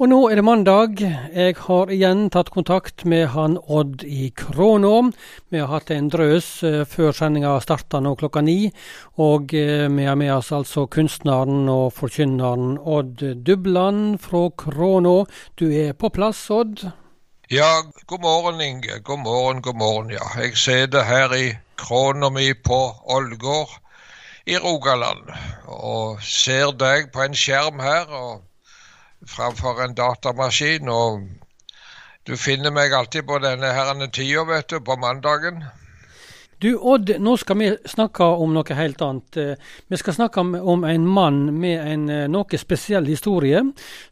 Og nå er det mandag. Jeg har igjen tatt kontakt med han Odd i Krånå. Vi har hatt en drøs uh, før sendinga starta nå klokka ni. Og uh, vi har med oss altså kunstneren og forkynneren Odd Dubland fra Krånå. Du er på plass, Odd? Ja, god morgen, Inge. God morgen, god morgen. Ja, jeg sitter her i kråna mi på Ålgård i Rogaland og ser deg på en skjerm her. og framfor en datamaskin. Og du finner meg alltid på denne herrende tida, vet du, på mandagen. Du Odd, nå skal vi snakke om noe helt annet. Vi skal snakke om en mann med en eh, noe spesiell historie,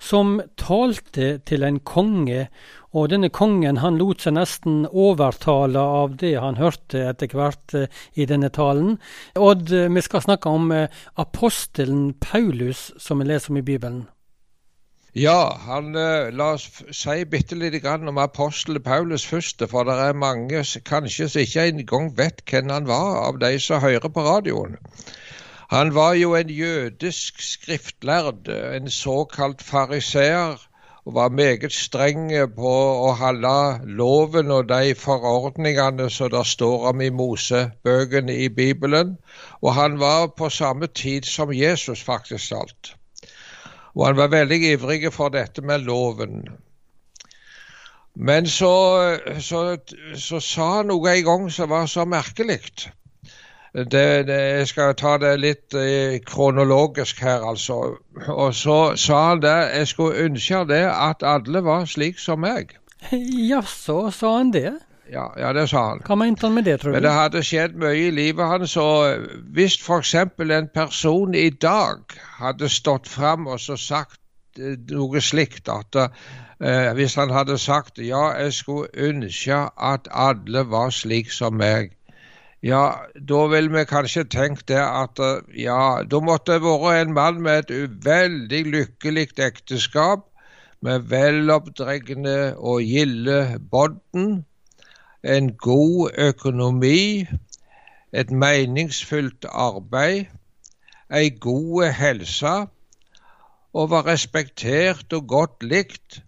som talte til en konge. Og denne kongen han lot seg nesten overtale av det han hørte etter hvert eh, i denne talen. Odd, vi skal snakke om eh, apostelen Paulus, som vi leser om i Bibelen. Ja, han, eh, la oss si bitte grann om apostelen Paulus først. For det er mange kanskje som ikke engang vet hvem han var, av de som hører på radioen. Han var jo en jødisk skriftlærd, en såkalt fariseer, og var meget streng på å holde loven og de forordningene som det står om i Mosebøkene i Bibelen. Og han var på samme tid som Jesus, faktisk alt. Og han var veldig ivrig for dette med loven. Men så, så, så sa han noe en gang som var så merkelig. Jeg skal ta det litt eh, kronologisk her, altså. Og så sa han det Jeg skulle ønske det at alle var slik som meg. Jaså, sa han det? Ja, ja, det sa han. Hva mente han med det, tror du? Men det hadde skjedd mye i livet hans. Og hvis f.eks. en person i dag hadde stått fram og så sagt eh, noe slikt at uh, Hvis han hadde sagt ja, jeg skulle ønske at alle var slik som meg. Ja, da ville vi kanskje tenkt det at uh, ja, da måtte det vært en mann med et veldig lykkelig ekteskap, med veloppdregne og gilde bodden en god økonomi, et meningsfullt arbeid, ei god helse, og var respektert og godt likt.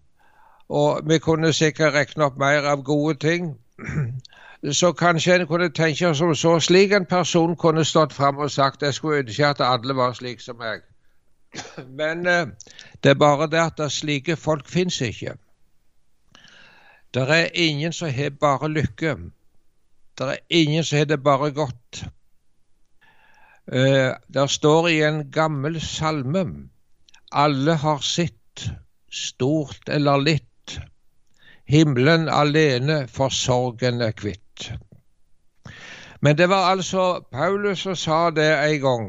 Og vi kunne sikkert regne opp mer av gode ting. Så kanskje en kunne tenke som så, slik en person kunne stått fram og sagt jeg skulle ønske at alle var slik som meg. Men eh, det er bare det at slike folk fins ikke. Det er ingen som har bare lykke. Det er ingen som har det bare godt. Uh, der står i en gammel salme alle har sitt, stort eller litt. Himmelen alene for sorgen er kvitt. Men det var altså Paulus som sa det en gang.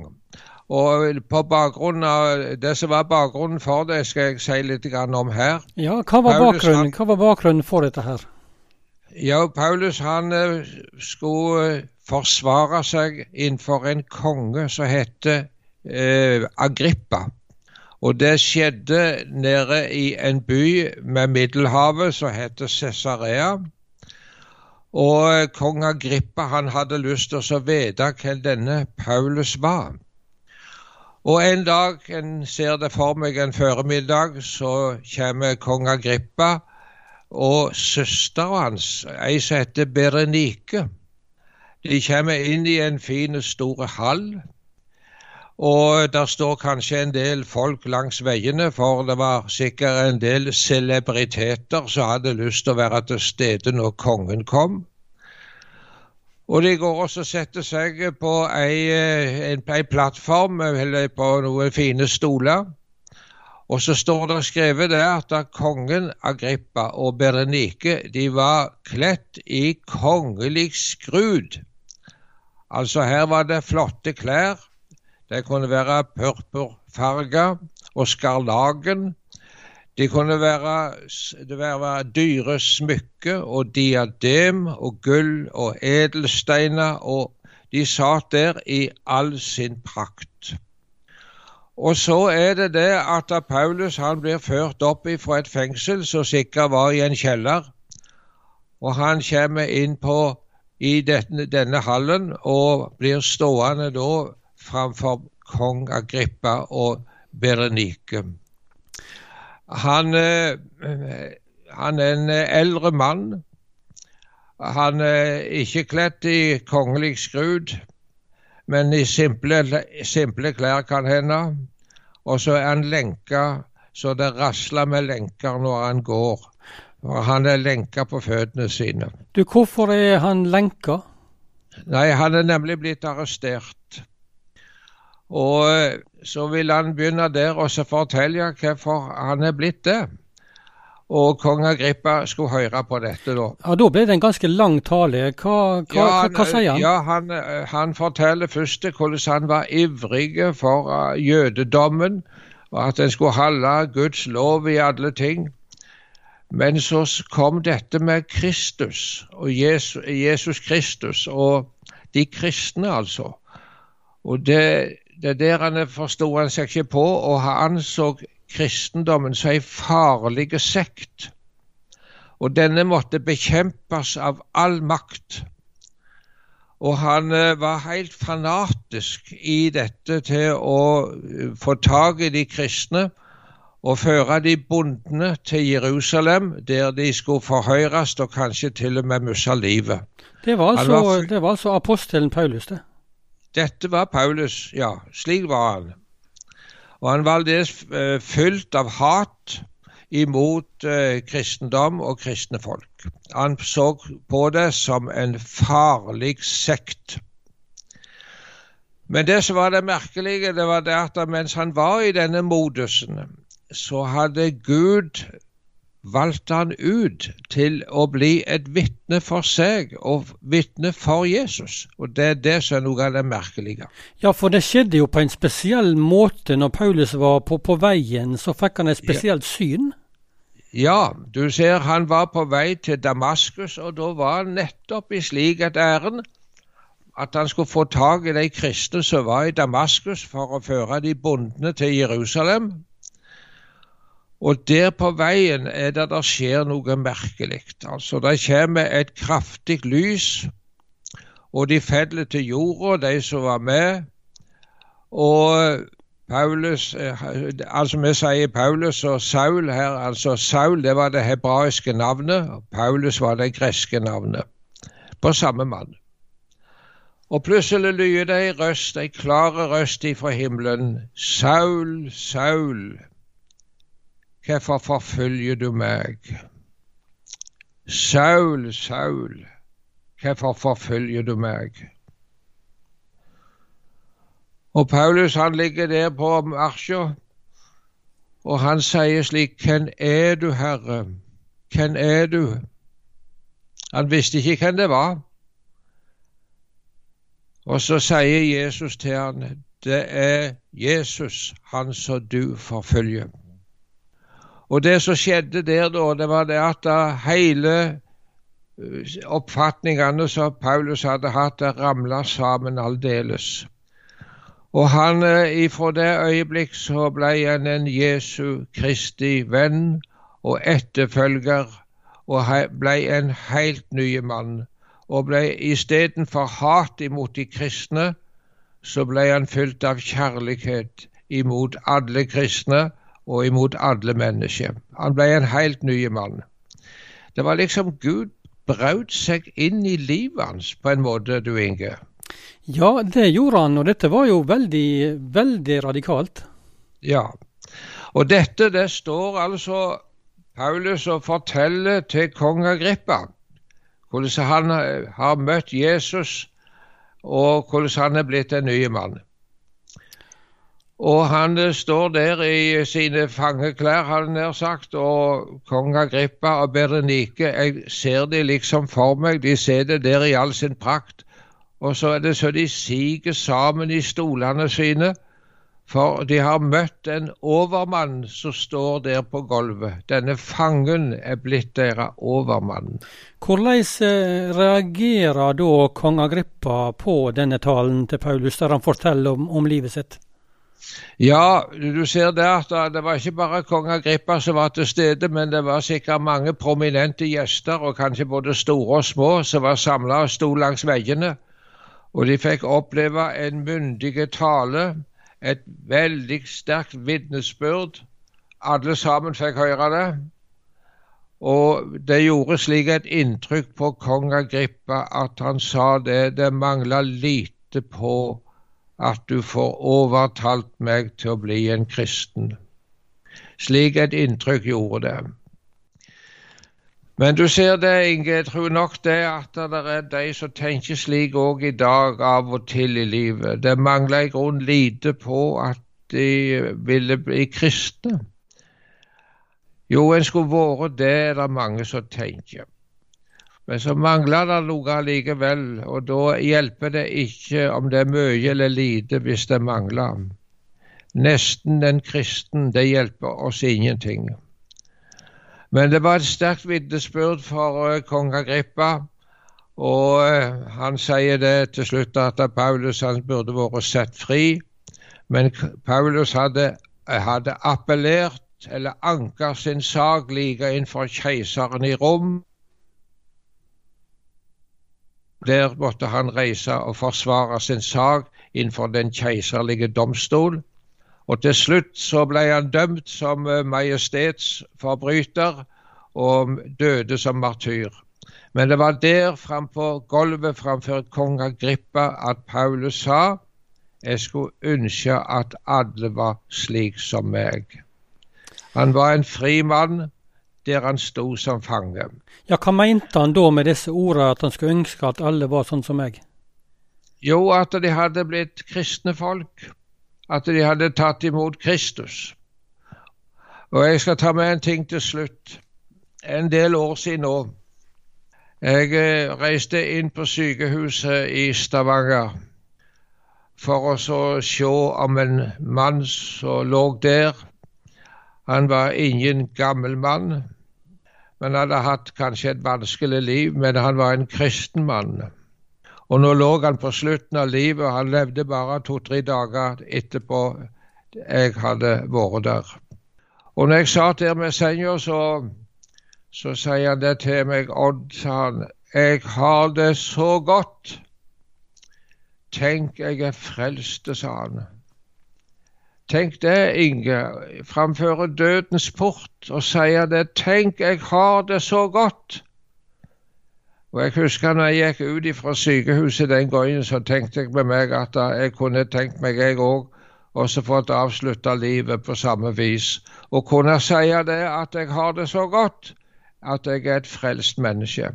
Og på bakgrunn av Det som var bakgrunnen for det, skal jeg si litt om her. Ja, Hva var, Paulus, bakgrunnen? Hva var bakgrunnen for dette her? Ja, Paulus han eh, skulle eh, forsvare seg innenfor en konge som heter eh, Agrippa. Og det skjedde nede i en by med Middelhavet som heter Cesarea. Og eh, kong Agrippa han hadde lyst til å vite hvem denne Paulus var. Og en dag, en ser det for meg en formiddag, så kommer kong Agrippa og søstera hans, ei som heter Berenike. De kommer inn i en fin, stor hall. Og der står kanskje en del folk langs veiene, for det var sikkert en del celebriteter som hadde lyst til å være til stede når kongen kom. Og de går også og setter seg på ei, eh, en, ei plattform eller på noen fine stoler. Og så står det skrevet der at kongen Agrippa og Berenike de var kledt i kongelig skrud. Altså her var det flotte klær. Det kunne være purpurfarga og skarlagen det kunne være, det være dyre smykker og diadem og gull og edelsteiner, og de satt der i all sin prakt. Og så er det det at Paulus han blir ført opp fra et fengsel som sikkert var i en kjeller, og han kommer inn på i denne, denne hallen og blir stående da framfor kong Agrippa og Berenike. Han, eh, han er en eldre mann. Han er ikke kledd i kongelig skrud, men i simple, simple klær kan hende. Og så er han lenka så det rasler med lenker når han går. Og han er lenka på føttene sine. Du, Hvorfor er han lenka? Nei, han er nemlig blitt arrestert. Og eh, så vil han begynne der og så fortelle hvorfor han er blitt det. Og kong Agrippa skulle høre på dette da. Ja, Da ble det en ganske lang tale. Hva, hva, ja, han, hva sier han? Ja, han, han, forteller først hvordan han var ivrig for uh, jødedommen, og at en skulle holde Guds lov i alle ting. Men så kom dette med Kristus, og Jesus, Jesus Kristus, og de kristne, altså. Og det, det der han forsto han seg ikke på, og han anså kristendommen som en farlig sekt. Og denne måtte bekjempes av all makt. Og han eh, var helt fanatisk i dette til å eh, få tak i de kristne og føre de bondene til Jerusalem, der de skulle forhøres og kanskje til og med miste livet. Det var, altså, var, det var altså apostelen Paulus, det? Dette var Paulus, ja. Slik var han. Og han var aldeles uh, fylt av hat imot uh, kristendom og kristne folk. Han så på det som en farlig sekt. Men det som var det merkelige, det var det at mens han var i denne modusen, så hadde Gud valgte han ut til å bli et vitne for seg og vitne for Jesus. Og Det er det som er noe av det merkelige. Ja, for det skjedde jo på en spesiell måte når Paulus var på, på veien. Så fikk han et spesielt ja. syn? Ja, du ser han var på vei til Damaskus, og da var han nettopp i slik et ærend at han skulle få tak i de kristne som var i Damaskus, for å føre de bondene til Jerusalem. Og der på veien er det der skjer noe merkelig. Altså, det kommer et kraftig lys, og de faller til jorda, de som var med. Og Paulus, eh, altså Vi sier Paulus og Saul her. altså Saul det var det hebraiske navnet, og Paulus var det greske navnet. På samme mann. Og plutselig lyder det ei røst, ei klar røst ifra himmelen. Saul, Saul, Hvorfor forfølger du meg? Saul, Saul, hvorfor forfølger du meg? Og Paulus han ligger der på marsja, og han sier slik Hvem er du, Herre? Hvem er du? Han visste ikke hvem det var. Og så sier Jesus til han, det er Jesus, han som du forfølger. Og det som skjedde der da, det var det at hele eh, oppfatningene som Paulus hadde hatt, det ramla sammen aldeles. Og han, eh, ifra det øyeblikk så ble han en Jesu Kristi venn og etterfølger, og ble en helt ny mann. Og ble istedenfor hat imot de kristne, så ble han fylt av kjærlighet imot alle kristne og imot alle mennesker. Han ble en helt ny mann. Det var liksom Gud brøt seg inn i livet hans på en måte, du Inge. Ja, det gjorde han, og dette var jo veldig, veldig radikalt. Ja, og dette det står altså Paulus og forteller til kong Agrippa hvordan han har møtt Jesus, og hvordan han er blitt en ny mann. Og han eh, står der i sine fangeklær, har han nær sagt, og kong Agrippa og Berenike, jeg ser de liksom for meg, de det der i all sin prakt. Og så er det så de siger sammen i stolene sine, for de har møtt en overmann som står der på gulvet. Denne fangen er blitt deres overmann. Hvordan eh, reagerer da kong Agrippa på denne talen til Paulus, der han forteller om, om livet sitt? Ja, du ser der at det var ikke bare kong Agrippa som var til stede, men det var sikkert mange prominente gjester, og kanskje både store og små, som var samla og sto langs veggene. Og de fikk oppleve en myndig tale, et veldig sterkt vitnesbyrd alle sammen fikk høre det. Og det gjorde slik et inntrykk på kong Agrippa at han sa det. Det mangla lite på at du får overtalt meg til å bli en kristen. Slik et inntrykk gjorde det. Men du ser det, Inge, jeg tror nok det at det er de som tenker slik òg i dag av og til i livet. Det mangler i grunnen lite på at de ville bli kristne. Jo, en skulle vært det, er det mange som tenker. Men så mangler det noe allikevel, og da hjelper det ikke om det er mye eller lite hvis det mangler. Nesten en kristen, det hjelper oss ingenting. Men det var et sterkt vitnesbyrd for kong Agrippa, og uh, han sier det til slutt at Paulus han burde vært sett fri, men Paulus hadde, hadde appellert eller anker sin sak like innenfor keiseren i Rom. Der måtte han reise og forsvare sin sak innenfor den keiserlige domstol. Og til slutt så ble han dømt som eh, majestetsforbryter og døde som martyr. Men det var der fram på gulvet framfor kong Agrippa at Paulus sa jeg skulle ønske at alle var slik som meg. Han var en fri mann der han sto som fange. Ja, Hva mente han da med disse ordene, at han skulle ønske at alle var sånn som meg? Jo, at de hadde blitt kristne folk. At de hadde tatt imot Kristus. Og jeg skal ta med en ting til slutt. En del år siden nå. Jeg eh, reiste inn på sykehuset i Stavanger for å se om en mann som lå der, han var ingen gammel mann, men hadde hatt kanskje et vanskelig liv. Men han var en kristen mann. Og nå lå han på slutten av livet, og han levde bare to-tre dager etterpå jeg hadde vært der. Og når jeg satt der med senga, så, så sier han det til meg. Odd, sa han, jeg har det så godt. Tenk, jeg er frelst, sa han. Tenk det, Inge. Framføre dødens port og sier det. Tenk, jeg har det så godt. Og Jeg husker når jeg gikk ut fra sykehuset den gangen, så tenkte jeg med meg at jeg kunne tenkt meg, jeg òg, også fått avslutta livet på samme vis. Og kunne si det at jeg har det så godt, at jeg er et frelst menneske.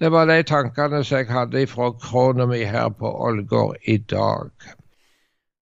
Det var de tankene som jeg hadde fra krona mi her på Ålgård i dag.